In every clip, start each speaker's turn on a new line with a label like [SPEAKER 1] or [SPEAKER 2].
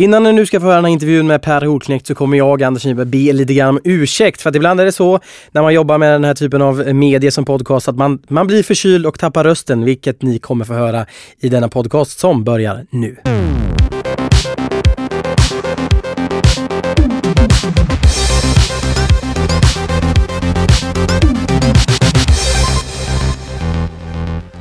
[SPEAKER 1] Innan ni nu ska få höra den här intervjun med Per Holknekt så kommer jag, Anders Nyberg, be lite grann om ursäkt. För att ibland är det så när man jobbar med den här typen av medier som podcast att man, man blir förkyld och tappar rösten, vilket ni kommer få höra i denna podcast som börjar nu.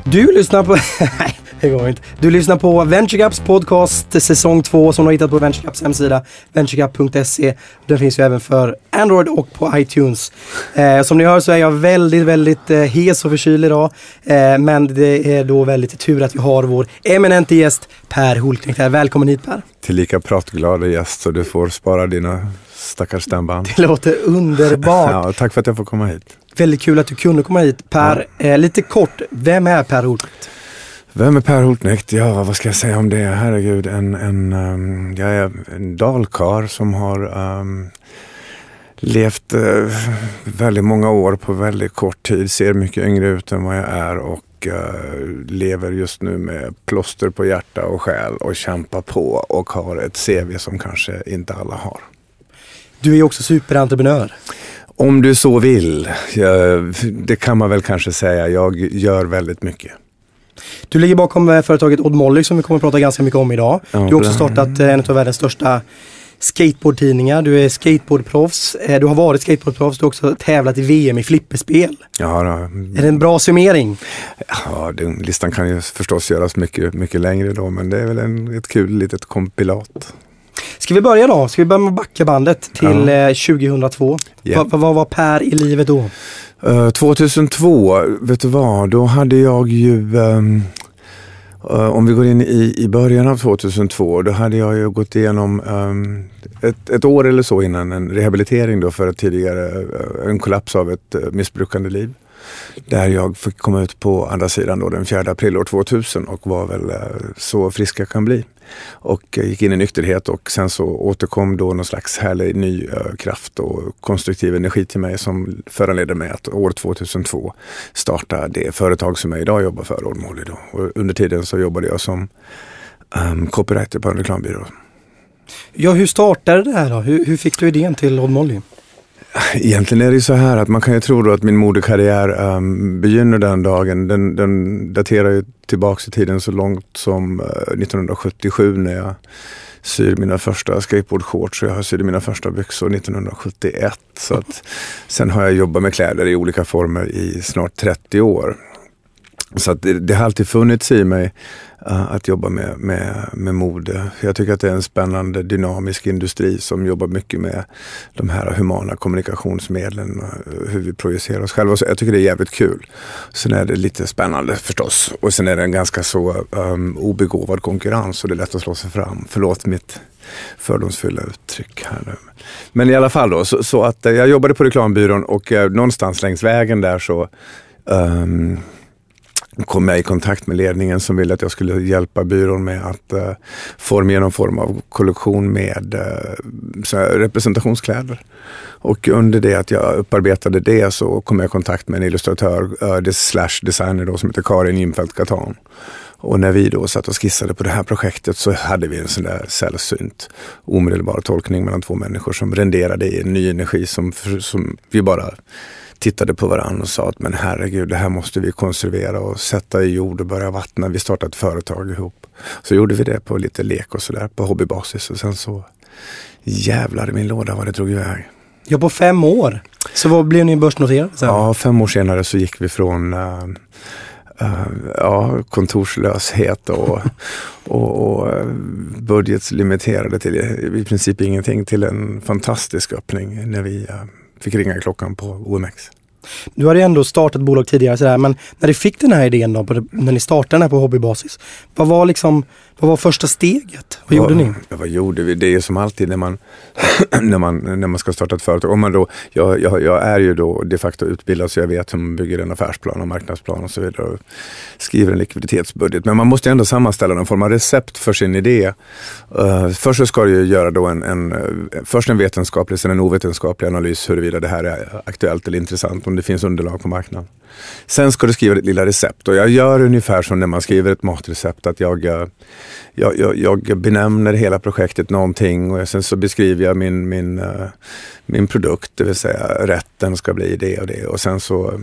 [SPEAKER 1] Du lyssnar på... Nej, det går inte. Du lyssnar på VentureCaps podcast säsong 2 som du har hittat på VentureCaps hemsida, venturecap.se. Den finns ju även för Android och på iTunes. Eh, som ni hör så är jag väldigt, väldigt eh, hes och förkyld idag. Eh, men det är då väldigt tur att vi har vår eminente gäst Per Holknekt här. Välkommen hit Per.
[SPEAKER 2] Tillika pratglada gäst så du får spara dina stackars stämband.
[SPEAKER 1] Det låter underbart.
[SPEAKER 2] ja, tack för att jag får komma hit.
[SPEAKER 1] Väldigt kul att du kunde komma hit. Per, ja. eh, lite kort, vem är Per Holknekt?
[SPEAKER 2] Vem är Per Holknekt? Ja, vad ska jag säga om det? Herregud, en, en, um, jag är en dalkar som har um, levt uh, väldigt många år på väldigt kort tid, ser mycket yngre ut än vad jag är och uh, lever just nu med plåster på hjärta och själ och kämpar på och har ett CV som kanske inte alla har.
[SPEAKER 1] Du är också superentreprenör.
[SPEAKER 2] Om du så vill. Det kan man väl kanske säga. Jag gör väldigt mycket.
[SPEAKER 1] Du ligger bakom eh, företaget Odd Molly som vi kommer att prata ganska mycket om idag. Ja, du har också startat eh, en av världens största skateboardtidningar. Du är skateboardproffs. Eh, du har varit skateboardproffs. Du har också tävlat i VM i flipperspel.
[SPEAKER 2] Ja, då.
[SPEAKER 1] Är det en bra summering?
[SPEAKER 2] Ja, den listan kan ju förstås göras mycket, mycket längre då, men det är väl en, ett kul litet kompilat.
[SPEAKER 1] Ska vi börja då? Ska vi börja med backa bandet till ja. 2002? Yeah. Vad va var Per i livet då?
[SPEAKER 2] Uh, eh, 2002, vet du vad, då hade jag ju um, uh, om vi går in i, i början av 2002, då hade jag ju gått igenom um, ett, ett, år eller så innan en rehabilitering då för ett tidigare, uh, en kollaps av ett missbrukande liv. Där jag fick komma ut på andra sidan då den 4 april år 2000 och var väl så frisk jag kan bli och gick in i nykterhet och sen så återkom då någon slags härlig ny kraft och konstruktiv energi till mig som föranledde mig att år 2002 starta det företag som jag idag jobbar för, Old Molly. Under tiden så jobbade jag som um, copywriter på en reklambyrå.
[SPEAKER 1] Ja, hur startade det här då? Hur, hur fick du idén till Odd Molly?
[SPEAKER 2] Egentligen är det så här att man kan ju tro då att min modekarriär um, ehm, begynner den dagen. Den, den daterar ju tillbaks i tiden så långt som eh, uh, 1977 när jag syr mina första skateboardshorts och jag syr sydde mina första byxor 1971. Så att, sen har jag jobbat med kläder i olika former i snart 30 år. Så att det, det har alltid funnits i mig Eh, att jobba med, med, med mode. Jag tycker att det är en spännande dynamisk industri som jobbar mycket med de här humana kommunikationsmedlen, eh, hur vi projicerar oss själva. Så jag tycker det är jävligt kul. Sen är det lite spännande förstås. Och sen är det en ganska så um, obegåvad konkurrens och det är lätt att slå sig fram. Förlåt mitt fördomsfulla uttryck här nu. Men i alla fall då, så, så att eh, jag jobbade på reklambyrån och någonstans längs vägen där så um, kom jag i kontakt med ledningen som ville att jag skulle hjälpa byrån med att eh, forma någon form av kollektion med eh, representationskläder. Och under det att jag upparbetade det så kom jag i kontakt med en illustratör, eh, slash designer då, som heter Karin Jimfeldt Katan. Och när vi då satt och skissade på det här projektet så hade vi en sån där sällsynt omedelbar tolkning mellan två människor som renderade i en ny energi som, som vi bara tittade på varandra och sa att men herregud, det här måste vi konservera och sätta i jord och börja vattna. Vi startade ett företag ihop. Så gjorde vi det på lite lek och sådär på hobbybasis och sen så jävlar i min låda vad det drog iväg.
[SPEAKER 1] Ja, på fem år. Så vad blev ni börsnoterade?
[SPEAKER 2] Ja, fem år senare så gick vi från uh, uh, ja, kontorslöshet och, och, och uh, budgetslimiterade till i princip ingenting till en fantastisk öppning när vi fick ringa i klockan på OMX.
[SPEAKER 1] Du hade ju ändå startat bolag tidigare sådär, men när du fick den här idén då, när ni startade den här på hobbybasis, vad var liksom vad var första steget? Vad gjorde ni?
[SPEAKER 2] Ja, vad gjorde vi? Det är ju som alltid när man, när man, när man ska starta ett företag. Om man då, jag, jag, jag, är ju då de facto utbildad så jag vet hur man bygger en affärsplan och marknadsplan och så vidare. Och skriver en likviditetsbudget. Men man måste ändå sammanställa någon form av recept för sin idé. Uh, först så ska du ju göra då en, en, eh, först en vetenskaplig, sen en ovetenskaplig analys huruvida det här är aktuellt eller intressant, om det finns underlag på marknaden. Sen ska du skriva ditt lilla recept och jag gör ungefär som när man skriver ett matrecept att jag eh, jag, jag, jag benämner hela projektet någonting och sen så beskriver jag min, min, eh, min produkt, det vill säga rätten ska bli det och det och sen så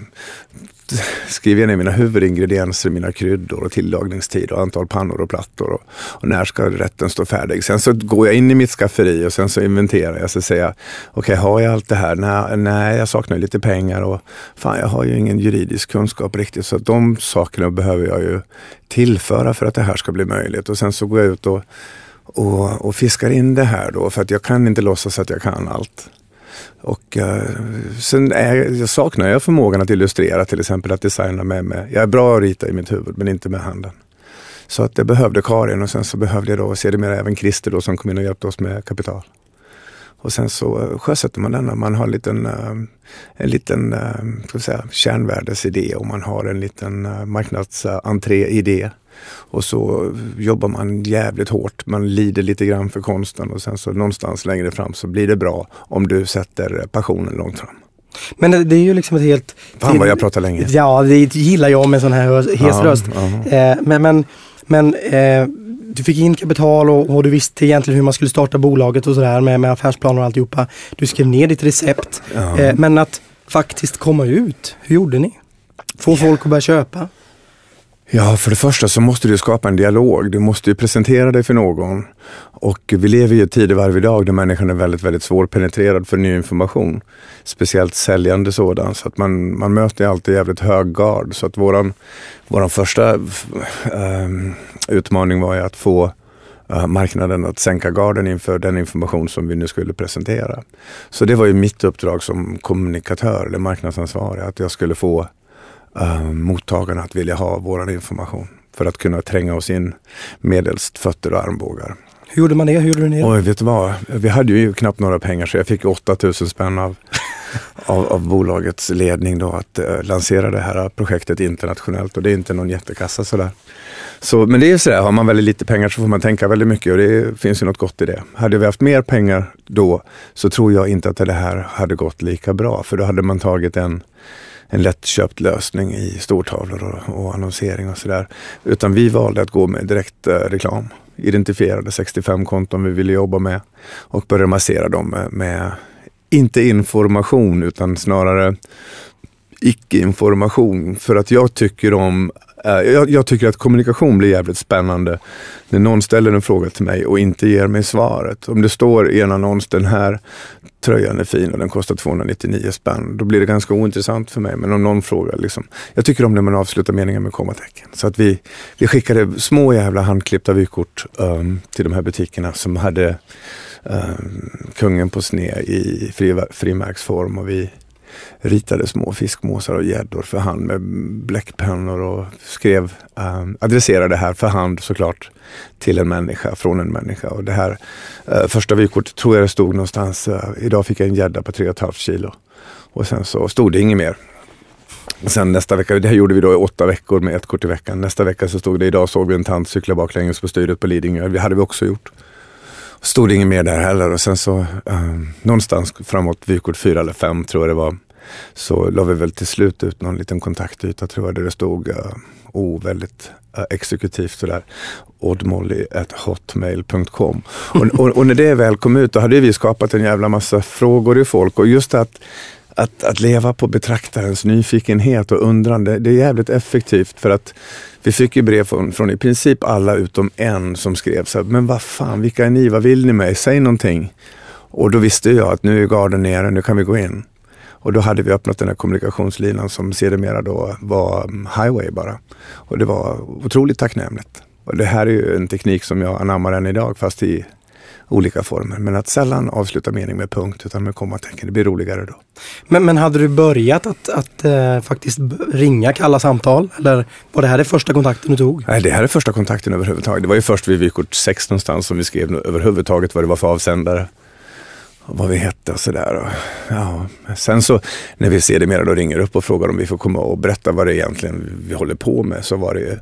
[SPEAKER 2] skriver jag ner mina huvudingredienser, mina kryddor och tillagningstid och antal pannor och plattor och, och, när ska rätten stå färdig. Sen så går jag in i mitt skafferi och sen så inventerar jag. Så säger jag, okej okay, har jag allt det här? Nej, nej, jag saknar lite pengar och fan jag har ju ingen juridisk kunskap riktigt. Så de sakerna behöver jag ju tillföra för att det här ska bli möjligt. Och sen så går jag ut och, och, och fiskar in det här då för att jag kan inte låtsas att jag kan allt. Och uh, sen är, jag saknar jag förmågan att illustrera till exempel, att designa med, med, jag är bra att rita i mitt huvud men inte med handen. Så att jag behövde Karin och sen så behövde jag då sedermera även Christer då som kom in och hjälpte oss med kapital. Och sen så eh, sjösätter man denna, man har en liten, eh, en liten ska säga, kärnvärdesidé och man har en liten marknadsentré-idé. Och så jobbar man jävligt hårt, man lider lite grann för konsten och sen så någonstans längre fram så blir det bra om du sätter passionen långt fram.
[SPEAKER 1] Men det är ju liksom ett helt...
[SPEAKER 2] Fan vad jag pratar länge.
[SPEAKER 1] Ja, det gillar jag med sån här hes röst. Eh, men men, men eh, du fick in kapital och, och, du visste egentligen hur man skulle starta bolaget och sådär med, med affärsplaner och alltihopa. Du skrev ner ditt recept. Eh, men att faktiskt komma ut, hur gjorde ni? Få folk att börja köpa?
[SPEAKER 2] Ja, för det första så måste du skapa en dialog. Du måste ju presentera dig för någon. Och vi lever i ett tidevarv idag där människan är väldigt, väldigt svårpenetrerad för ny information. Speciellt säljande sådan. Så att man, man möter alltid jävligt hög gard. Så att våran, våran första äh, utmaning var ju att få äh, marknaden att sänka garden inför den information som vi nu skulle presentera. Så det var ju mitt uppdrag som kommunikatör eller marknadsansvarig. Att jag skulle få uh, mottagarna att vilja ha vår information för att kunna tränga oss in medelst fötter och armbågar.
[SPEAKER 1] Hur gjorde man det? Hur gjorde ni det?
[SPEAKER 2] Oj, vet du vad? Vi hade ju knappt några pengar så jag fick 8000 spänn av, av, av, bolagets ledning då att uh, lansera det här projektet internationellt och det är inte någon jättekassa sådär. Så, men det är ju sådär, har man väldigt lite pengar så får man tänka väldigt mycket och det finns ju något gott i det. Hade vi haft mer pengar då så tror jag inte att det här hade gått lika bra för då hade man tagit en en lättköpt lösning i stortavlor och, och annonsering och sådär. Utan vi valde att gå med direkt eh, reklam. Identifierade 65 konton vi ville jobba med och började massera dem med, med inte information utan snarare icke-information. För att jag tycker om eh, jag, jag, tycker att kommunikation blir jävligt spännande när någon ställer en fråga till mig och inte ger mig svaret. Om det står i en annons, den här tröjan är fin och den kostar 299 spänn. Då blir det ganska ointressant för mig. Men om någon frågar, liksom, jag tycker om när man avslutar meningen med kommatecken. Så att vi, vi skickade små jävla handklippta vykort um, till de här butikerna som hade um, kungen på sned i frimärksform och vi ritade små fiskmåsar och gäddor för hand med bläckpennor och skrev, äh, adresserade det här för hand såklart till en människa, från en människa. Och det här äh, första vykortet tror jag det stod någonstans, äh, idag fick jag en gädda på 3,5 kilo. Och sen så stod det inget mer. Sen nästa vecka, det här gjorde vi då i åtta veckor med ett kort i veckan. Nästa vecka så stod det, idag såg vi en tant cykla baklänges på styret på Lidingö. Det hade vi också gjort stod det inget mer där heller och sen så eh, någonstans framåt vykort fyra eller fem tror jag det var så la vi väl till slut ut någon liten kontaktyta tror jag där det stod uh, oh, väldigt uh, exekutivt sådär oddmolly.hotmail.com. Och, och, och, när det väl kom ut då hade vi skapat en jävla massa frågor i folk och just att att, att leva på betraktarens nyfikenhet och undrande, det är jävligt effektivt för att vi fick ju brev från, från i princip alla utom en som skrev så här, men vad fan, vilka är ni, vad vill ni mig, säg någonting. Och då visste jag att nu är garden nere, nu kan vi gå in. Och då hade vi öppnat den här kommunikationslinan som sedermera då var mm, highway bara. Och det var otroligt tacknämligt. Och det här är ju en teknik som jag anammar än idag fast i olika former. Men att sällan avsluta mening med punkt utan med kommatecken. Det blir roligare då.
[SPEAKER 1] Men, men hade du börjat att, att äh, faktiskt ringa kalla samtal? Eller var det här det första kontakten du tog?
[SPEAKER 2] Nej, det här är första kontakten överhuvudtaget. Det var ju först vid vykort 6 någonstans som vi skrev överhuvudtaget vad det var för avsändare vad vi hette och sådär. Ja. Sen så när vi ser det mera då ringer upp och frågar om vi får komma och berätta vad det egentligen vi håller på med så var det ju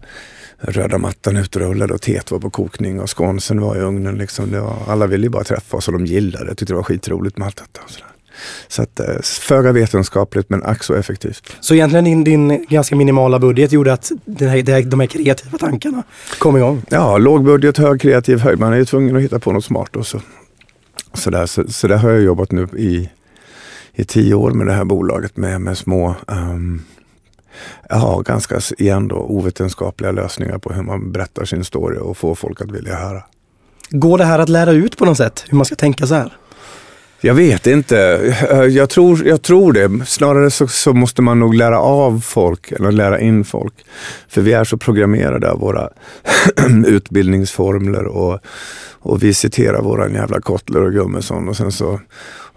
[SPEAKER 2] röda mattan utrullad och teet var på kokning och skonsen var i ugnen. Liksom. Var, alla ville ju bara träffa oss och de gillade det. Tyckte det var skitroligt med allt detta. Och sådär. Så att eh, föga vetenskapligt men ack så effektivt.
[SPEAKER 1] Så egentligen din, din ganska minimala budget gjorde att den här, de här kreativa tankarna kom igång?
[SPEAKER 2] Ja, låg budget, hög kreativ höjd. Man är ju tvungen att hitta på något smart. Och så. Så, där, så, så där har jag jobbat nu i, i tio år med det här bolaget med, med små um, ja, ganska igen då, ovetenskapliga lösningar på hur man berättar sin story och får folk att vilja höra.
[SPEAKER 1] Går det här att lära ut på något sätt hur man ska tänka så här?
[SPEAKER 2] Jag vet inte. Eh, jag tror, jag tror det. Snarare så, så, måste man nog lära av folk, eller lära in folk. För vi är så programmerade av våra utbildningsformler och, och vi citerar våran jävla Kottler och Gummesson och sen så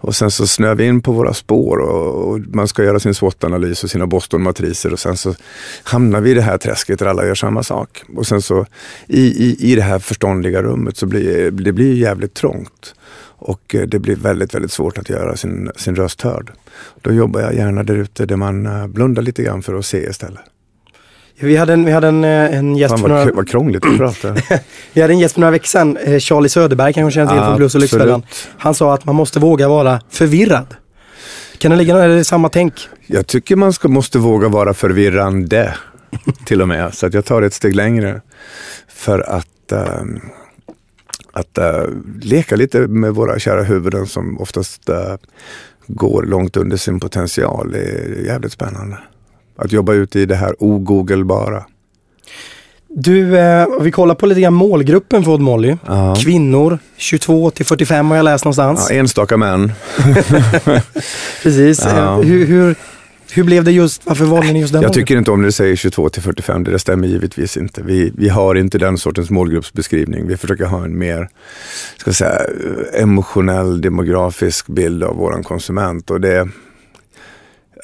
[SPEAKER 2] och sen så snöar vi in på våra spår och, och man ska göra sin SWOT-analys och sina Boston-matriser och sen så hamnar vi i det här träsket där alla gör samma sak. Och sen så i, i, i det här förståndiga rummet så blir det blir jävligt trångt. Och eh, det blir väldigt, väldigt svårt att göra sin, sin röst hörd. Då jobbar jag gärna där ute där man eh, blundar lite grann för att se istället.
[SPEAKER 1] Vi hade en, vi hade en, eh, en gäst
[SPEAKER 2] Fan,
[SPEAKER 1] för några...
[SPEAKER 2] vad krångligt att prata.
[SPEAKER 1] vi hade en gäst för några veckor sedan, Charlie Söderberg kanske känner till från Blues och Lyxfällan. Han sa att man måste våga vara förvirrad. Kan det ligga något, är det samma tänk?
[SPEAKER 2] Jag tycker man ska, måste våga vara förvirrande till och med. Så att jag tar det ett steg längre. För att um, att uh, leka lite med våra kära huvuden som oftast uh, går långt under sin potential är jävligt spännande. Att jobba ut i det här ogoogelbara.
[SPEAKER 1] Du, eh, vi kollar på lite grann målgruppen för Odd Molly.
[SPEAKER 2] Ja.
[SPEAKER 1] Kvinnor 22 till 45 har jag läst någonstans.
[SPEAKER 2] Ja, enstaka män.
[SPEAKER 1] Precis.
[SPEAKER 2] Ja.
[SPEAKER 1] Hur, hur, hur blev det just, varför valde ni just den
[SPEAKER 2] Jag tycker inte om när du säger 22 till 45, det stämmer givetvis inte. Vi, vi har inte den sortens målgruppsbeskrivning. Vi försöker ha en mer ska säga, emotionell, demografisk bild av våran konsument. Och det,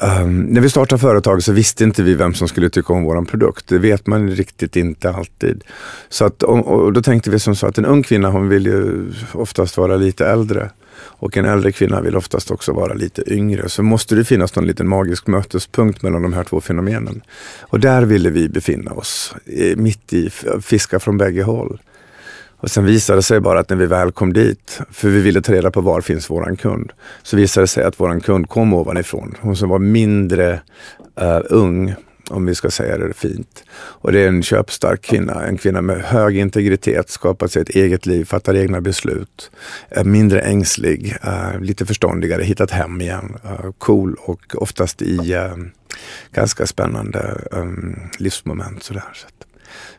[SPEAKER 2] um, när vi startade företag så visste inte vi vem som skulle tycka om våran produkt. Det vet man riktigt inte alltid. Så att, och, och då tänkte vi som så att en ung kvinna hon vill ju oftast vara lite äldre. Och en äldre kvinna vill oftast också vara lite yngre. Så måste det finnas någon liten magisk mötespunkt mellan de här två fenomenen. Och där ville vi befinna oss, mitt i, fiska från bägge håll. Och sen visade det sig bara att när vi väl kom dit, för vi ville ta reda på var finns våran kund, så visade det sig att våran kund kom ovanifrån. Hon som var mindre uh, ung, om vi ska säga det fint. Och det är en köpstark kvinna, en kvinna med hög integritet, skapat sig ett eget liv, fattar egna beslut, är mindre ängslig, eh, lite förståndigare, hittat hem igen, cool och oftast i eh, ganska spännande eh, livsmoment. Sådär. Så att,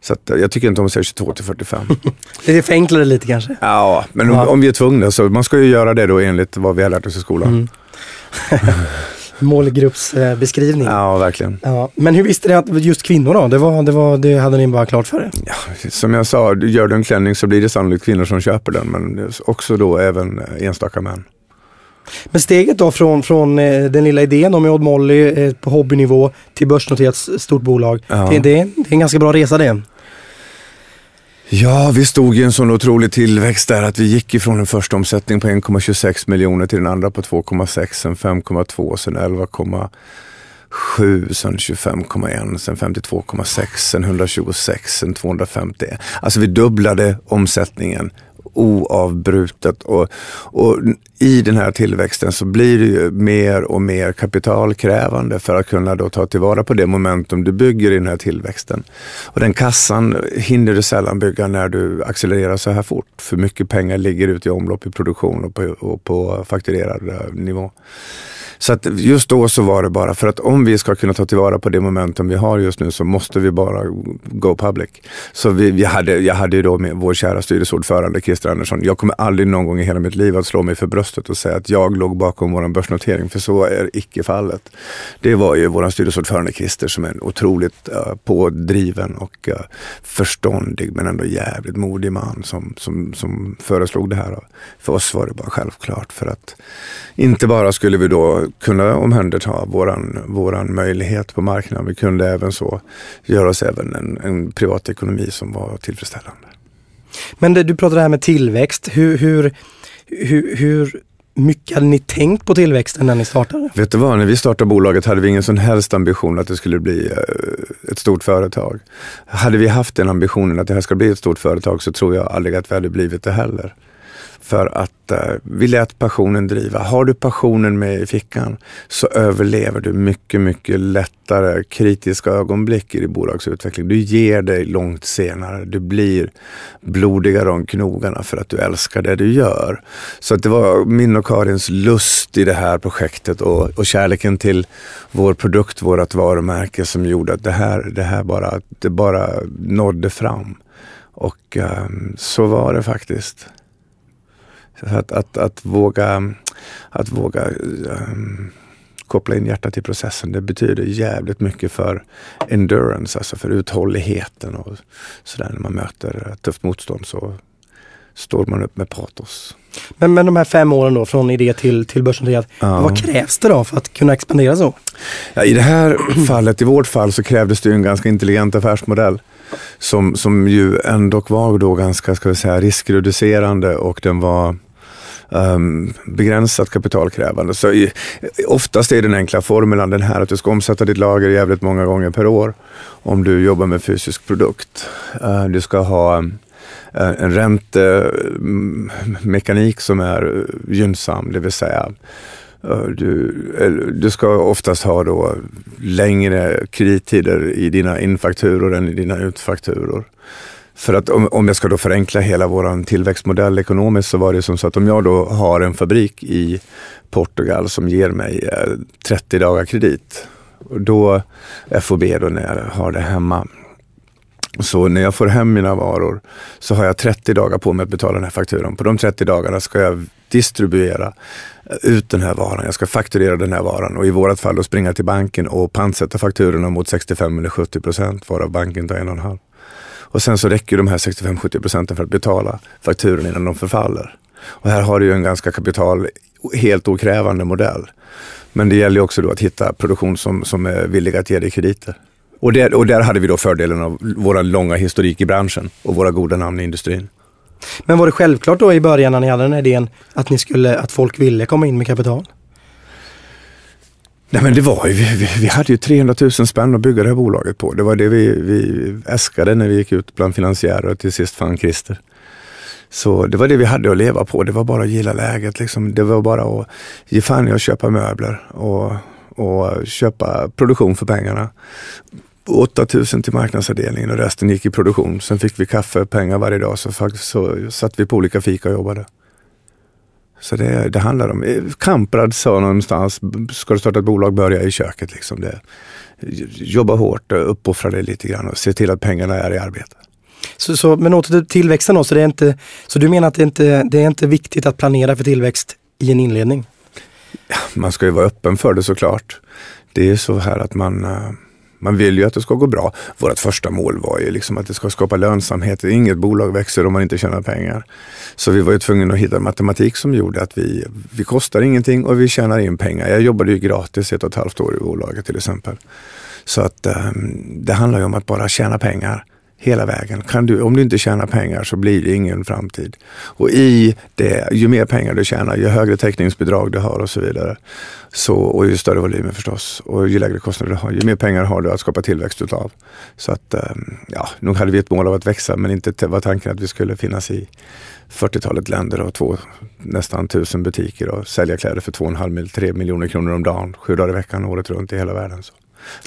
[SPEAKER 2] så att, eh, jag tycker inte om att säga 22 till 45.
[SPEAKER 1] Det är förenklar lite kanske.
[SPEAKER 2] Ja, men om, om vi är tvungna så man ska ju göra det då enligt vad vi har lärt oss i skolan.
[SPEAKER 1] Mm. Målgruppsbeskrivning. Ja.
[SPEAKER 2] Ja, verkligen.
[SPEAKER 1] Men hur visste ni att just kvinnor då? Det, var, det, var, det hade ni bara klart för er?
[SPEAKER 2] Ja, som jag sa, gör du en klänning så blir det sannolikt kvinnor som köper den, men också då även enstaka män.
[SPEAKER 1] Men steget då från, från eh, den lilla idén om Odd Molly eh, på hobbynivå till börsnoterat stort bolag.
[SPEAKER 2] Ja.
[SPEAKER 1] Det, det, det är en ganska bra resa det.
[SPEAKER 2] Ja, vi stod i en sån otrolig tillväxt där att vi gick ifrån en första omsättning på 1,26 miljoner till den andra på 2,6, sen 5,2, sen 11,7, sen 25,1, sen 52,6, sen 126, sen 250. Alltså vi dubblade omsättningen oavbrutet och, och i den här tillväxten så blir det ju mer och mer kapitalkrävande för att kunna då ta tillvara på det momentum du bygger i den här tillväxten. Och den kassan hinner du sällan bygga när du accelererar så här fort. För mycket pengar ligger ute i omlopp i produktion och på, och på fakturerad eh, nivå. Så att just då så var det bara för att om vi ska kunna ta tillvara på det momentum vi har just nu så måste vi bara go public. Så vi, vi hade, jag hade ju då med vår kära styrelseordförande Christer Andersson. Jag kommer aldrig någon gång i hela mitt liv att slå mig för bröstet och säga att jag låg bakom vår börsnotering, för så är icke fallet. Det var ju vår styrelseordförande Christer som är en otroligt uh, pådriven och uh, förståndig men ändå jävligt modig man som, som, som föreslog det här. För oss var det bara självklart för att inte bara skulle vi då kunna omhänderta våran, våran möjlighet på marknaden, vi kunde även så göra oss även en, en privatekonomi som var tillfredsställande.
[SPEAKER 1] Men det, du pratade här med tillväxt. Hur, hur, hur, hur mycket hade ni tänkt på tillväxten när ni startade?
[SPEAKER 2] Vet du vad, när vi startade bolaget hade vi ingen som helst ambition att det skulle bli eh, ett stort företag. Hade vi haft den ambitionen att det här ska bli ett stort företag så tror jag aldrig att vi hade blivit det heller. För att uh, vi lät passionen driva. Har du passionen med i fickan så överlever du mycket, mycket lättare kritiska ögonblick i din bolagsutveckling. Du ger dig långt senare. Du blir blodigare om knogarna för att du älskar det du gör. Så att det var min och Karins lust i det här projektet och, och kärleken till vår produkt, vårt varumärke som gjorde att det här, det här bara, det bara nådde fram. Och um, så var det faktiskt. Att, att, att, våga, att våga um, koppla in hjärtat i processen, det betyder jävligt mycket för endurance, alltså för uthålligheten och sådär. När man möter tufft motstånd så står man upp med patos.
[SPEAKER 1] Men, men de här fem åren då från idé till, till börsnoterat, ja. vad krävs det då för att kunna expandera så?
[SPEAKER 2] Ja, I det här fallet, i vårt fall, så krävdes det en ganska intelligent affärsmodell som, som ju ändå var då ganska ska vi säga, riskreducerande och den var um, begränsat kapitalkrävande. Så i, oftast är den enkla formulan den här att du ska omsätta ditt lager jävligt många gånger per år om du jobbar med fysisk produkt. Uh, du ska ha ehm, eh, en räntemekanik mm, som är gynnsam, det vill säga eh, du, du ska oftast ha då längre kredittider i dina infakturor än i dina utfakturor. För att om, om jag ska då förenkla hela vår tillväxtmodell ekonomiskt så var det som så att om jag då har en fabrik i Portugal som ger mig eh, 30 dagar kredit, då FOB då när jag har det hemma, så när jag får hem mina varor så har jag 30 dagar på mig att betala den här fakturan. På de 30 dagarna ska jag distribuera eh, ut den här varan. Jag ska fakturera den här varan och i vårat fall då springa till banken och pantsätta fakturorna mot 65 eller 70 procent varav banken tar en och en halv. Och sen så räcker de här 65-70 procenten för att betala fakturan innan de förfaller. Och här har du ju en ganska kapital, helt okrävande modell. Men det gäller också då att hitta produktion som, som är villig att ge dig krediter. Och, där, och där hade vi då fördelen av vår långa historik i branschen och våra goda namn i industrin.
[SPEAKER 1] Men var det självklart då i början när ni hade den här idén att, ni skulle, att folk ville komma in med kapital?
[SPEAKER 2] Nej men det var ju, vi, vi hade ju 300 000 spänn att bygga det här bolaget på. Det var det vi, vi äskade när vi gick ut bland finansiärer och till sist fann Christer. Så det var det vi hade att leva på. Det var bara att gilla läget. Liksom. Det var bara att ge fan i att köpa möbler och, och köpa produktion för pengarna. 8000 till marknadsavdelningen och resten gick i produktion. Sen fick vi kaffe, pengar varje dag så så satt vi på olika fika och jobbade. Så det, det handlar om, eh, Kamprad sa någonstans, ska du starta ett bolag, börja i köket. Liksom det. Jobba hårt, uppoffra dig lite grann och se till att pengarna är i arbete.
[SPEAKER 1] Så, så, men åter till tillväxten då, så, det är inte, så du menar att det inte det är inte viktigt att planera för tillväxt i en inledning?
[SPEAKER 2] Man ska ju vara öppen för det såklart. Det är så här att man eh, man vill ju att det ska gå bra. Vårt första mål var ju liksom att det ska skapa lönsamhet. Inget bolag växer om man inte tjänar pengar. Så vi var ju tvungna att hitta matematik som gjorde att vi, vi kostar ingenting och vi tjänar in pengar. Jag jobbade ju gratis ett och ett halvt år i bolaget till exempel. Så att um, det handlar ju om att bara tjäna pengar hela vägen. Kan du, om du inte tjänar pengar så blir det ingen framtid. Och i det, ju mer pengar du tjänar, ju högre täckningsbidrag du har och så vidare. Så, och ju större volymer förstås. Och ju lägre kostnader du har, ju mer pengar har du att skapa tillväxt utav. Så att, ehm, ja, nog hade vi ett mål av att växa men inte var tanken att vi skulle finnas i 40-talet länder och två, nästan tusen butiker och sälja kläder för 2,5-3 miljoner kronor om dagen, sju dagar i veckan, året runt i hela världen. Så.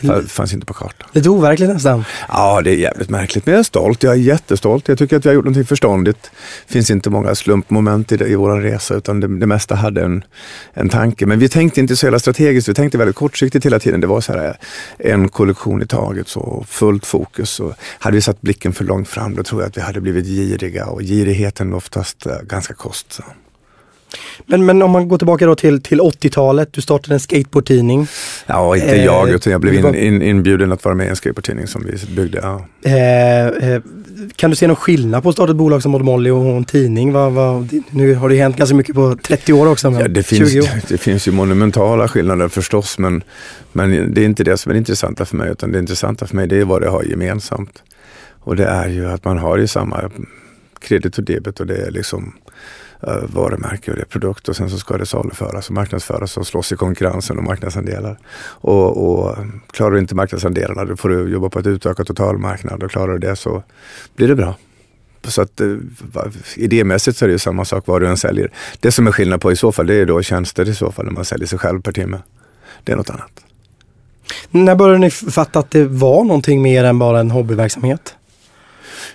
[SPEAKER 2] Det fanns inte på kartan.
[SPEAKER 1] Lite overkligt nästan.
[SPEAKER 2] Ja, det är jävligt märkligt. Men jag är stolt. Jag är jättestolt. Jag tycker att vi har gjort någonting förståndigt. Det finns inte många slumpmoment i, det, i vår resa utan det, det mesta hade en, en tanke. Men vi tänkte inte så jävla strategiskt. Vi tänkte väldigt kortsiktigt hela tiden. Det var så här en kollektion i taget, så fullt fokus. Så hade vi satt blicken för långt fram då tror jag att vi hade blivit giriga och girigheten oftast uh, ganska kostsam.
[SPEAKER 1] Men, men om man går tillbaka då till, till 80-talet, du startade en skateboardtidning.
[SPEAKER 2] Ja, inte eh, jag utan jag blev in, in, inbjuden att vara med i en skateboardtidning som vi byggde. Ja.
[SPEAKER 1] Eh, eh, kan du se någon skillnad på att starta ett bolag som Odd Molly och en tidning? Va, va, nu har det hänt ganska mycket på 30 år också.
[SPEAKER 2] Ja, det, finns, det finns ju monumentala skillnader förstås men, men det är inte det som är det intressanta för mig utan det intressanta för mig det är vad det har gemensamt. Och det är ju att man har ju samma kredit och debet och det är liksom Eh, varumärke och det är produkt och sen så ska det saluföras och marknadsföras och slåss i konkurrensen och marknadsandelar. Och, och klarar du inte marknadsandelarna då får du jobba på ett utökat totalmarknad och klarar du det så blir det bra. Så att eh, idémässigt så är det ju samma sak vad du än säljer. Det som är skillnad på i så fall, det är då tjänster i så fall när man säljer sig själv per timme. Det är något annat.
[SPEAKER 1] När började ni fatta att det var någonting mer än bara en hobbyverksamhet?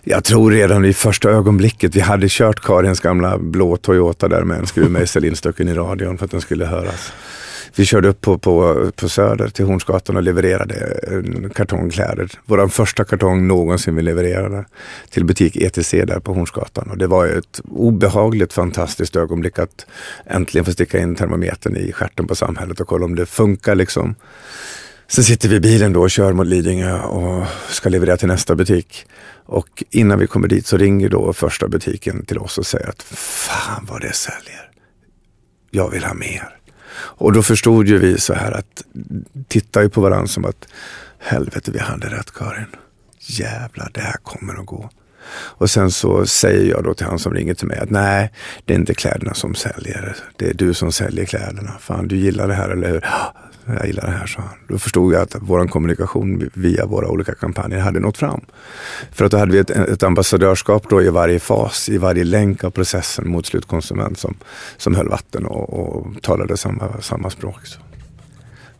[SPEAKER 2] Jag tror redan i första ögonblicket, vi hade kört Karins gamla blå Toyota där med en skruvmejsel instucken i radion för att den skulle höras. Vi körde upp på, på, på Söder till Hornsgatan och levererade eh, en kartong kläder. Vår första kartong någonsin vi levererade till butik ETC där på Hornsgatan. Och det var ett obehagligt fantastiskt ögonblick att äntligen få sticka in termometern i skärten på samhället och kolla om det funkar liksom. Sen sitter vi i bilen då och kör mot Lidingö och ska leverera till nästa butik. Och innan vi kommer dit så ringer då första butiken till oss och säger att fan vad det säljer. Jag vill ha mer. Och då förstod ju vi så här att titta ju på varandra som att helvete vi hade rätt Karin. Jävlar det här kommer att gå. Och sen så säger jag då till han som ringer till mig att nej, det är inte kläderna som säljer. Det är du som säljer kläderna. Fan, du gillar det här, eller hur? jag gillar det här, sa han. Då förstod jag att vår kommunikation via våra olika kampanjer hade nått fram. För att då hade vi ett, ett ambassadörskap då i varje fas, i varje länk av processen mot slutkonsument som, som höll vatten och, och talade samma, samma språk. Så.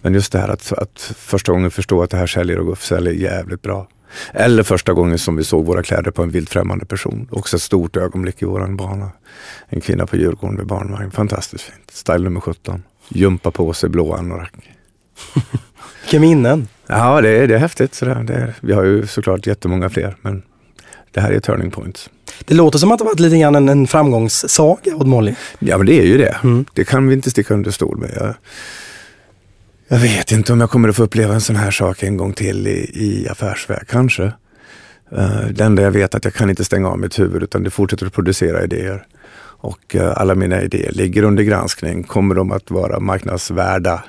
[SPEAKER 2] Men just det här att, att första gången förstå att det här säljer och säljer jävligt bra. Eller första gången som vi såg våra kläder på en vilt främmande person. Också ett stort ögonblick i våran bana. En kvinna på Djurgården med barnvagn. Fantastiskt fint. Style nummer 17. Jumpa på sig blå anorak.
[SPEAKER 1] Vilka minnen!
[SPEAKER 2] Ja, det är, det är häftigt. Sådär. Det är, vi har ju såklart jättemånga fler, men det här är turning points.
[SPEAKER 1] Det låter som att det varit lite grann en, en framgångssaga åt Molly.
[SPEAKER 2] Ja, men det är ju det. Mm. Det kan vi inte sticka under stol med. Jag, jag vet inte om jag kommer att få uppleva en sån här sak en gång till i, i affärsväg, kanske. Uh, det enda jag vet är att jag kan inte stänga av mitt huvud utan det fortsätter att producera idéer. Och uh, alla mina idéer ligger under granskning. Kommer de att vara marknadsvärda?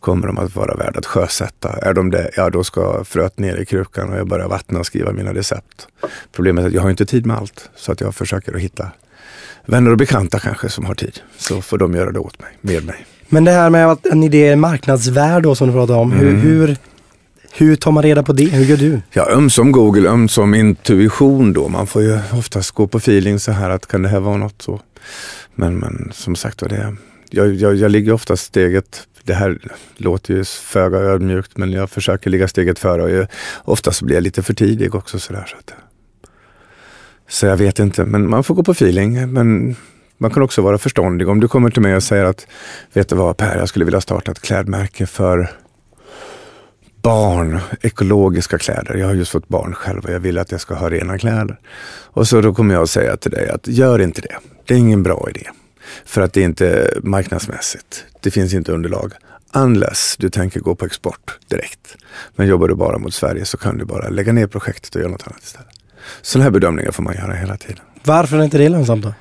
[SPEAKER 2] Kommer de att vara värda att sjösätta? Är de det, ja då ska fröet ner i krukan och jag börjar vattna och skriva mina recept. Problemet är att jag har inte tid med allt så att jag försöker att hitta vänner och bekanta kanske som har tid. Så får de göra det åt mig, med mig.
[SPEAKER 1] Men det här med att en idé är marknadsvärd då som du pratade om. Mm. Hur, hur, hur tar man reda på det? Hur gör du?
[SPEAKER 2] Ja, ömsom Google, ömsom intuition då. Man får ju oftast gå på feeling så här att kan det här vara något så. Men, men som sagt var, det, jag, jag, jag ligger oftast steget det här låter ju föga ödmjukt men jag försöker ligga steget före och jag, oftast blir jag lite för tidig också. Sådär, så, att, så jag vet inte, men man får gå på feeling. Men man kan också vara förståndig. Om du kommer till mig och säger att, vet du vad Per, jag skulle vilja starta ett klädmärke för barn, ekologiska kläder. Jag har just fått barn själv och jag vill att jag ska ha rena kläder. Och så då kommer jag att säga till dig att gör inte det. Det är ingen bra idé. För att det är inte marknadsmässigt. Det finns inte underlag. Unless du tänker gå på export direkt. Men jobbar du bara mot Sverige så kan du bara lägga ner projektet och göra något annat istället. Sådana här bedömningar får man göra hela tiden.
[SPEAKER 1] Varför är inte det lönsamt då?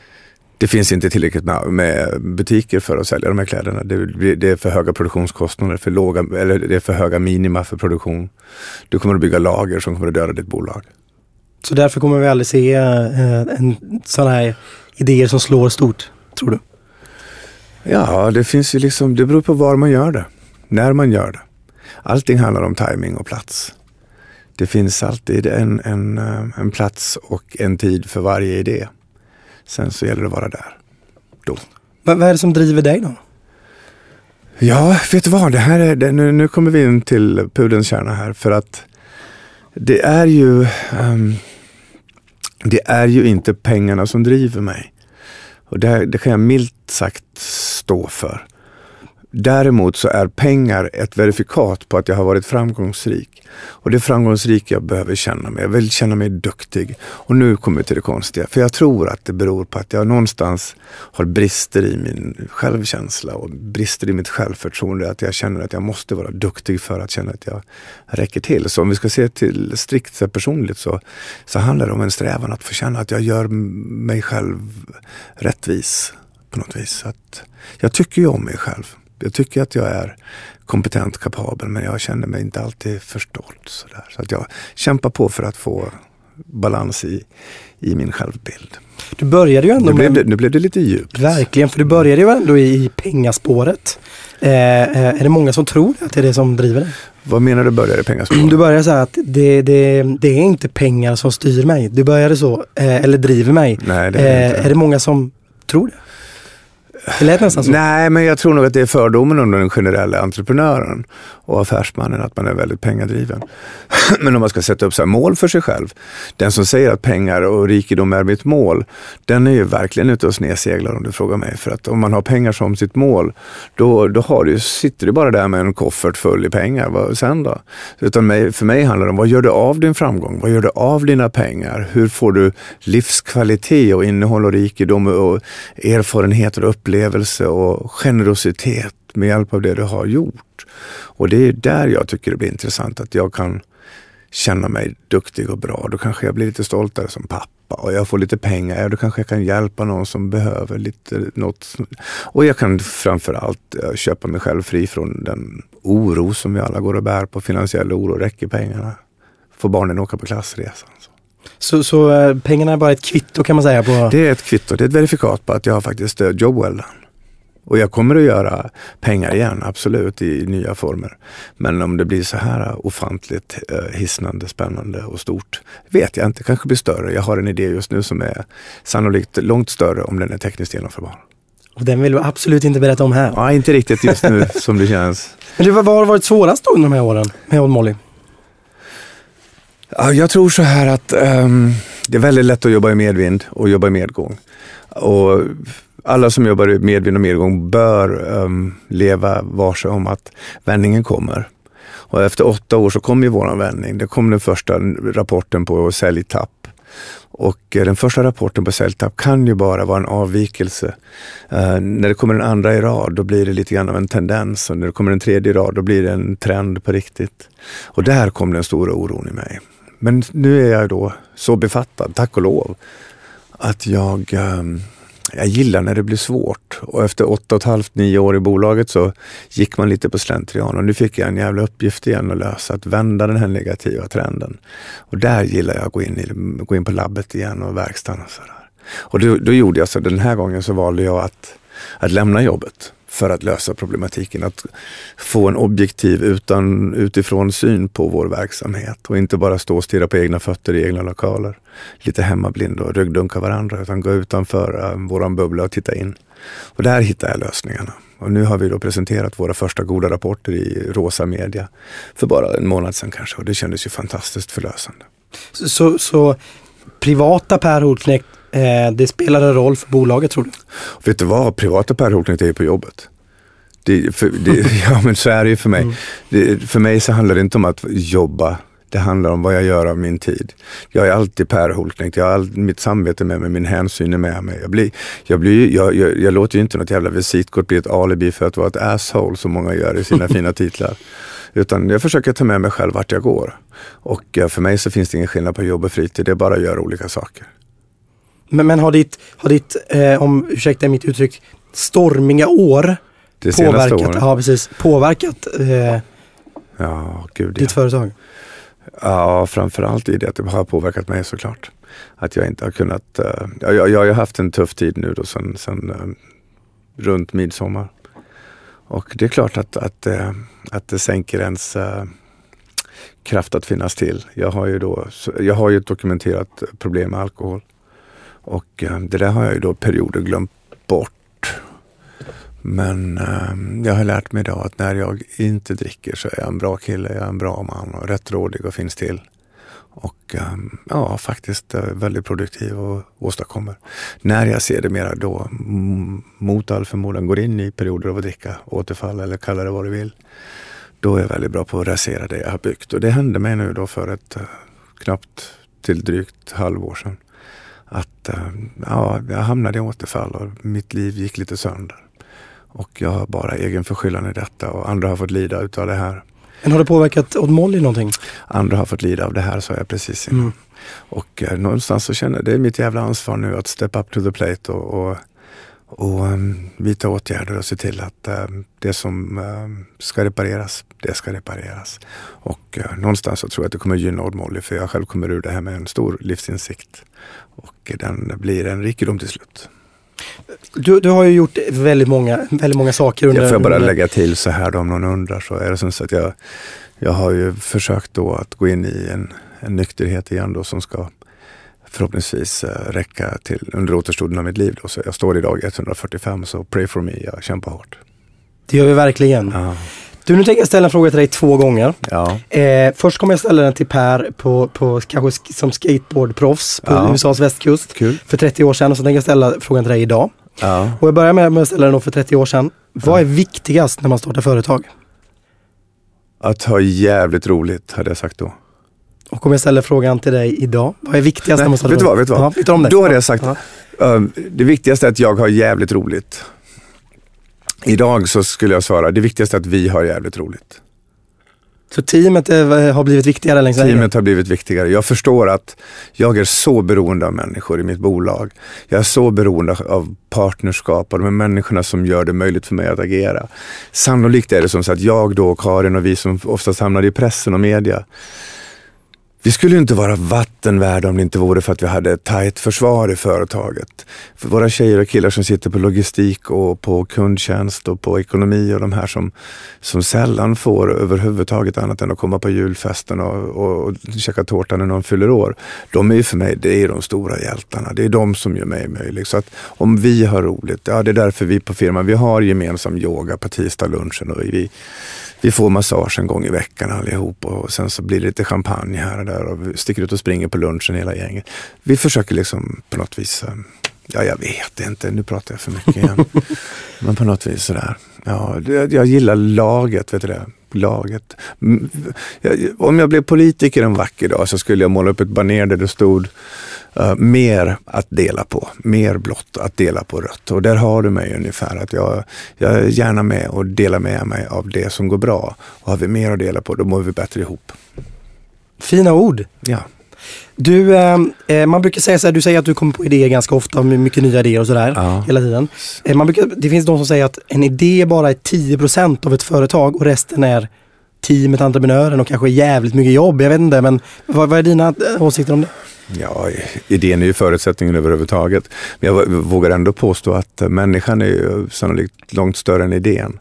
[SPEAKER 2] Det finns inte tillräckligt med butiker för att sälja de här kläderna. Det, är för höga produktionskostnader, för låga, eller det är för höga minima för produktion. Du kommer att bygga lager som kommer att döda ditt bolag.
[SPEAKER 1] Så därför kommer vi aldrig se eh, en sån här idéer som slår stort? tror du?
[SPEAKER 2] Ja, det finns ju liksom, det beror på var man gör det, när man gör det. Allting handlar om timing och plats. Det finns alltid en, en, eh, en plats och en tid för varje idé. Sen så gäller det att vara där. Då.
[SPEAKER 1] vad är det som driver dig då?
[SPEAKER 2] Ja, vet du vad? Det här är, det, nu, nu kommer vi in till pudelns kärna här. För att det är ju um, det är ju inte pengarna som driver mig. Och det, det kan jag milt sagt stå för. Däremot så är pengar ett verifikat på att jag har varit framgångsrik. Och det är framgångsrik jag behöver känna mig. Jag vill känna mig duktig. Och nu kommer vi till det konstiga. För jag tror att det beror på att jag någonstans har brister i min självkänsla och brister i mitt självförtroende. Att jag känner att jag måste vara duktig för att känna att jag räcker till. Så om vi ska se till strikt personligt så, så handlar det om en strävan att få känna att jag gör mig själv rättvis på något vis. Att jag tycker ju om mig själv. Jag tycker att jag är kompetent, kapabel, men jag känner mig inte alltid förstådd. Så, där. så att jag kämpar på för att få balans i, i min självbild.
[SPEAKER 1] Du började ju ändå
[SPEAKER 2] nu blev, det, nu blev det lite djupt.
[SPEAKER 1] Verkligen, för du började ju ändå i pengaspåret. Eh, eh, är det många som tror att det är det som driver dig?
[SPEAKER 2] Vad menar du började pengaspåret?
[SPEAKER 1] Du började så här att det, det, det är inte pengar som styr mig. Du började så, eh, eller driver mig.
[SPEAKER 2] Nej, det är det
[SPEAKER 1] eh,
[SPEAKER 2] inte.
[SPEAKER 1] Är det många som tror det? Det lät nästan så.
[SPEAKER 2] Nej, men jag tror nog att det är fördomen om den generella entreprenören och affärsmannen, att man är väldigt pengadriven. men om man ska sätta upp så här mål för sig själv. Den som säger att pengar och rikedom är mitt mål, den är ju verkligen ute och snedseglar om du frågar mig. För att om man har pengar som sitt mål, då, då har du, sitter du bara där med en koffert full i pengar. Vad, sen då? Utan mig, för mig handlar det om, vad gör du av din framgång? Vad gör du av dina pengar? Hur får du livskvalitet och innehåll och rikedom och erfarenheter och upplevelser upplevelse och generositet med hjälp av det du har gjort? Och det är där jag tycker det blir intressant, att jag kan känna mig duktig och bra. Då kanske jag blir lite stoltare som pappa och jag får lite pengar. Ja, då kanske jag kan hjälpa någon som behöver lite något. Och jag kan framförallt eh, köpa mig själv fri från den oro som vi alla går och bär på. Finansiell oro. Räcker pengarna? Får barnen åka på klassresan? Så.
[SPEAKER 1] Så, så eh, pengarna är bara ett kvitto kan man säga på...
[SPEAKER 2] Det är ett kvitto. Det är ett verifikat på att jag har faktiskt uh, job well done. Och jag kommer att göra pengar igen, absolut, i nya former. Men om det blir så här ofantligt eh, hisnande, spännande och stort vet jag inte. kanske blir större. Jag har en idé just nu som är sannolikt långt större om den är tekniskt genomförbar.
[SPEAKER 1] Och den vill du absolut inte berätta om här.
[SPEAKER 2] Ja, inte riktigt just nu som det känns.
[SPEAKER 1] Men du, vad vad har varit svårast då under de här åren med Odd Molly?
[SPEAKER 2] Jag tror så här att um, det är väldigt lätt att jobba i medvind och jobba i medgång. Och alla som jobbar i medvind och medgång bör um, leva varse om att vändningen kommer. Och efter åtta år så kom ju våran vändning. Det kom den första rapporten på säljtapp. Och eh, den första rapporten på säljtapp kan ju bara vara en avvikelse. Uh, när det kommer en andra i rad, då blir det lite grann av en tendens. Och när det kommer en tredje i rad, då blir det en trend på riktigt. Och där kom den stora oron i mig. Men nu är jag då så befattad, tack och lov, att jag ehm, jag gillar när det blir svårt och efter åtta och ett halvt, nio år i bolaget så gick man lite på slentrian och nu fick jag en jävla uppgift igen att lösa, att vända den här negativa trenden. Och där gillar jag att gå in, i, gå in på labbet igen och verkstaden och sådär. Och då, då gjorde jag så, den här gången så valde jag att, att lämna jobbet för att lösa problematiken. Att få en objektiv utan, utifrån syn på vår verksamhet och inte bara stå och stirra på egna fötter i egna lokaler. Lite hemmablind och ryggdunka varandra utan gå utanför uh, våran bubbla och titta in. Och där hittar jag lösningarna. Och nu har vi då presenterat våra första goda rapporter i rosa media för bara en månad sedan kanske och det kändes ju fantastiskt förlösande.
[SPEAKER 1] Så, så, så privata Per Holknekt, eh, det spelar en roll för bolaget tror du?
[SPEAKER 2] Vet du vad, privata Per Holknekt är på jobbet. Det, för, det, ja men så är det ju för mig. Mm. Det, för mig så handlar det inte om att jobba. Det handlar om vad jag gör av min tid. Jag är alltid Per Holknekt. Jag har all, mitt samvete med mig, min hänsyn är med mig. Jag, blir, jag, blir, jag, jag, jag låter ju inte något jävla visitkort bli ett alibi för att vara ett asshole som många gör i sina fina titlar. Utan jag försöker ta med mig själv vart jag går. Och för mig så finns det ingen skillnad på jobb och fritid. Det är bara att göra olika saker.
[SPEAKER 1] Men, men har ditt, har ditt eh, om ursäkta mitt uttryck, stormiga år
[SPEAKER 2] det
[SPEAKER 1] påverkat, ja, precis, påverkat eh,
[SPEAKER 2] ja, gud,
[SPEAKER 1] ditt
[SPEAKER 2] ja.
[SPEAKER 1] företag?
[SPEAKER 2] Ja, framförallt i det att det har påverkat mig såklart. Att jag inte har kunnat, uh, jag, jag har haft en tuff tid nu då sen, sen uh, runt midsommar. Och det är klart att, att, uh, att det sänker ens kraft att finnas till. Jag har ju då, jag har ju ett dokumenterat problem med alkohol. Och eh, det där har jag ju då perioder glömt bort. Men eh, jag har lärt mig idag att när jag inte dricker så är jag en bra kille, jag är en bra man och rättrådig och finns till. Och eh, ja, faktiskt väldigt produktiv och åstadkommer. När jag ser det mera då mot all förmodan går in i perioder av att dricka, återfall eller kalla det vad du vill. Då är jag väldigt bra på att rasera det jag har byggt. Och det hände mig nu då för ett knappt till drygt halvår sedan. Att eh, ja, jag hamnade i återfall och mitt liv gick lite sönder. Och jag har bara egen förskyllan i detta och andra har fått lida utav det här.
[SPEAKER 1] Men har det påverkat Odd Molly någonting?
[SPEAKER 2] Andra har fått lida av det här sa jag precis innan. Mm. Och eh, någonstans så känner jag det är mitt jävla ansvar nu att step up to the plate och, och, och um, vidta åtgärder och se till att um, det som um, ska repareras, det ska repareras. Och uh, någonstans så tror jag att det kommer gynna Odd Molly för jag själv kommer ur det här med en stor livsinsikt. Och den blir en rikedom till slut.
[SPEAKER 1] Du, du har ju gjort väldigt många, väldigt många saker under...
[SPEAKER 2] Jag får bara lägga till så här då, om någon undrar så är det som så att jag jag har ju försökt då att gå in i en, en nykterhet igen då som ska förhoppningsvis uh, räcka till under återstoden av mitt liv. Då. Så jag står idag 145 så pray for me, jag kämpar hårt.
[SPEAKER 1] Det gör vi verkligen.
[SPEAKER 2] Ja.
[SPEAKER 1] Du, nu tänker jag ställa en fråga till dig två gånger.
[SPEAKER 2] Ja.
[SPEAKER 1] Eh, först kommer jag ställa den till Per på, på kanske sk- som skateboardproffs på
[SPEAKER 2] Ja.
[SPEAKER 1] USAs västkust
[SPEAKER 2] Kul.
[SPEAKER 1] för 30 år sedan och så tänker jag ställa frågan till dig idag.
[SPEAKER 2] Ja.
[SPEAKER 1] Och jag börjar med med att ställa den då för 30 år sedan. Vad är viktigast när man startar företag?
[SPEAKER 2] Att ha jävligt roligt hade jag sagt då.
[SPEAKER 1] Och om jag ställer frågan till dig idag. Vad är viktigast när
[SPEAKER 2] Nej,
[SPEAKER 1] man startar
[SPEAKER 2] vet du vad?
[SPEAKER 1] företag?
[SPEAKER 2] Vet du vad?
[SPEAKER 1] Ja, vi tar om det.
[SPEAKER 2] Då hade jag sagt, um, det viktigaste är att jag har jävligt roligt. Idag så skulle jag svara, det viktigaste är att vi har jävligt roligt.
[SPEAKER 1] Så teamet eh, har blivit viktigare längs vägen?
[SPEAKER 2] Teamet har blivit viktigare. Jag förstår att jag är så beroende av människor i mitt bolag. Jag är så beroende av partnerskap och de här människorna som gör det möjligt för mig att agera. Sannolikt är det som så att jag då, Karin och vi som oftast hamnar i pressen och media, vi skulle ju inte vara vattenvärda om det inte vore för att vi hade ett tajt försvar i företaget. För våra tjejer och killar som sitter på logistik och på kundtjänst och på ekonomi och de här som, som sällan får överhuvudtaget annat än att komma på julfesten och, och, och käka tårta när någon fyller år. De är ju för mig, det är de stora hjältarna. Det är de som gör mig möjlig. Så att om vi har roligt, ja det är därför vi på firman, vi har gemensam yoga på tisdag-lunchen och vi, vi får massage en gång i veckan allihop och sen så blir det lite champagne här och där och vi sticker ut och springer på lunchen hela gänget. Vi försöker liksom på något vis, eh, ja jag vet inte, nu pratar jag för mycket igen. Men på något vis sådär. Ja, jag gillar laget, vet du det? Laget. Mm, Om jag blev politiker en vacker dag så skulle jag måla upp ett baner där det stod eh, mer att dela på, mer blått att dela på rött. Och där har du mig ungefär, att jag, jag är gärna med och delar med mig av det som går bra. Och har vi mer att dela på, då mår vi bättre ihop.
[SPEAKER 1] Fina ord.
[SPEAKER 2] Ja.
[SPEAKER 1] Du, eh, eh, man brukar säga så här, du säger att du kommer på idéer ganska ofta, med mycket nya idéer och sådär
[SPEAKER 2] Ja.
[SPEAKER 1] hela tiden. Eh, man brukar, det finns de som säger att en idé bara är 10% av ett företag och resten är teamet, entreprenören och kanske jävligt mycket jobb. Jag vet inte, men vad, vad är dina eh, åsikter om det?
[SPEAKER 2] Ja, idén är ju förutsättningen överhuvudtaget. Men jag vågar ändå påstå att människan är ju sannolikt långt större än idén.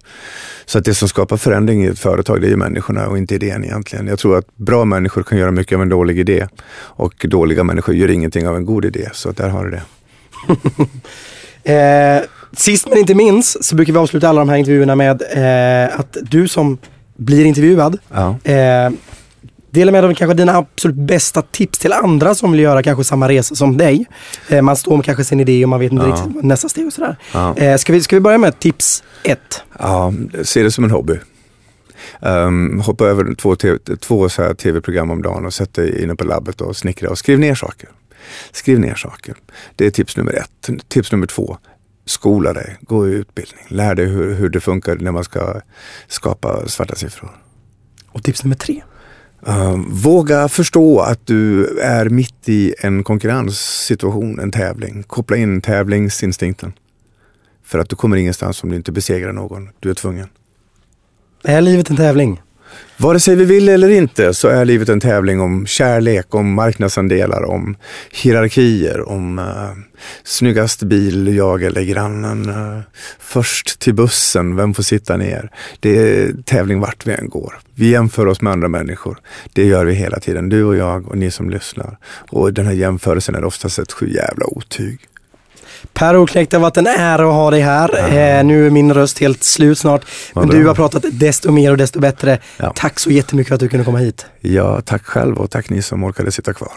[SPEAKER 2] Så att det som skapar förändring i ett företag det är ju människorna och inte idén egentligen. Jag tror att bra människor kan göra mycket av en dålig idé och dåliga människor gör ingenting av en god idé. Så att där har du det.
[SPEAKER 1] Eh, sist men inte minst så brukar vi avsluta alla de här intervjuerna med eh, att du som blir intervjuad
[SPEAKER 2] Ja.
[SPEAKER 1] eh, Dela med dig av kanske dina absolut bästa tips till andra som vill göra kanske samma resa som dig. Eh, man står med kanske sin idé och man vet inte
[SPEAKER 2] Ja.
[SPEAKER 1] riktigt nästa steg och sådär.
[SPEAKER 2] Ja.
[SPEAKER 1] Eh, ska, vi, ska vi börja med tips ett?
[SPEAKER 2] Ja, se det som en hobby. Um, hoppa över två, TV, två så här tv-program om dagen och sätt dig inne på labbet och snickra och skriv ner saker. Skriv ner saker. Det är tips nummer ett. Tips nummer två. Skola dig, gå i utbildning. Lär dig hur, hur det funkar när man ska skapa svarta siffror.
[SPEAKER 1] Och tips nummer tre?
[SPEAKER 2] Eh, våga förstå att du är mitt i en konkurrenssituation, en tävling. Koppla in tävlingsinstinkten. För att du kommer ingenstans om du inte besegrar någon. Du är tvungen.
[SPEAKER 1] Är livet en tävling?
[SPEAKER 2] Vare sig vi vill eller inte så är livet en tävling om kärlek, om marknadsandelar, om hierarkier, om uh, snyggast bil, jag eller grannen. Uh, först till bussen, vem får sitta ner? Det är tävling vart vi än går. Vi jämför oss med andra människor. Det gör vi hela tiden, du och jag och ni som lyssnar. Och den här jämförelsen är oftast ett sju jävla otyg.
[SPEAKER 1] Per Oknäckt, det har varit en ära att ha dig här. Eh, nu är min röst helt slut snart. Men du har pratat desto mer och desto bättre.
[SPEAKER 2] Ja.
[SPEAKER 1] Tack så jättemycket för att du kunde komma hit.
[SPEAKER 2] Ja, tack själv och tack ni som orkade sitta kvar.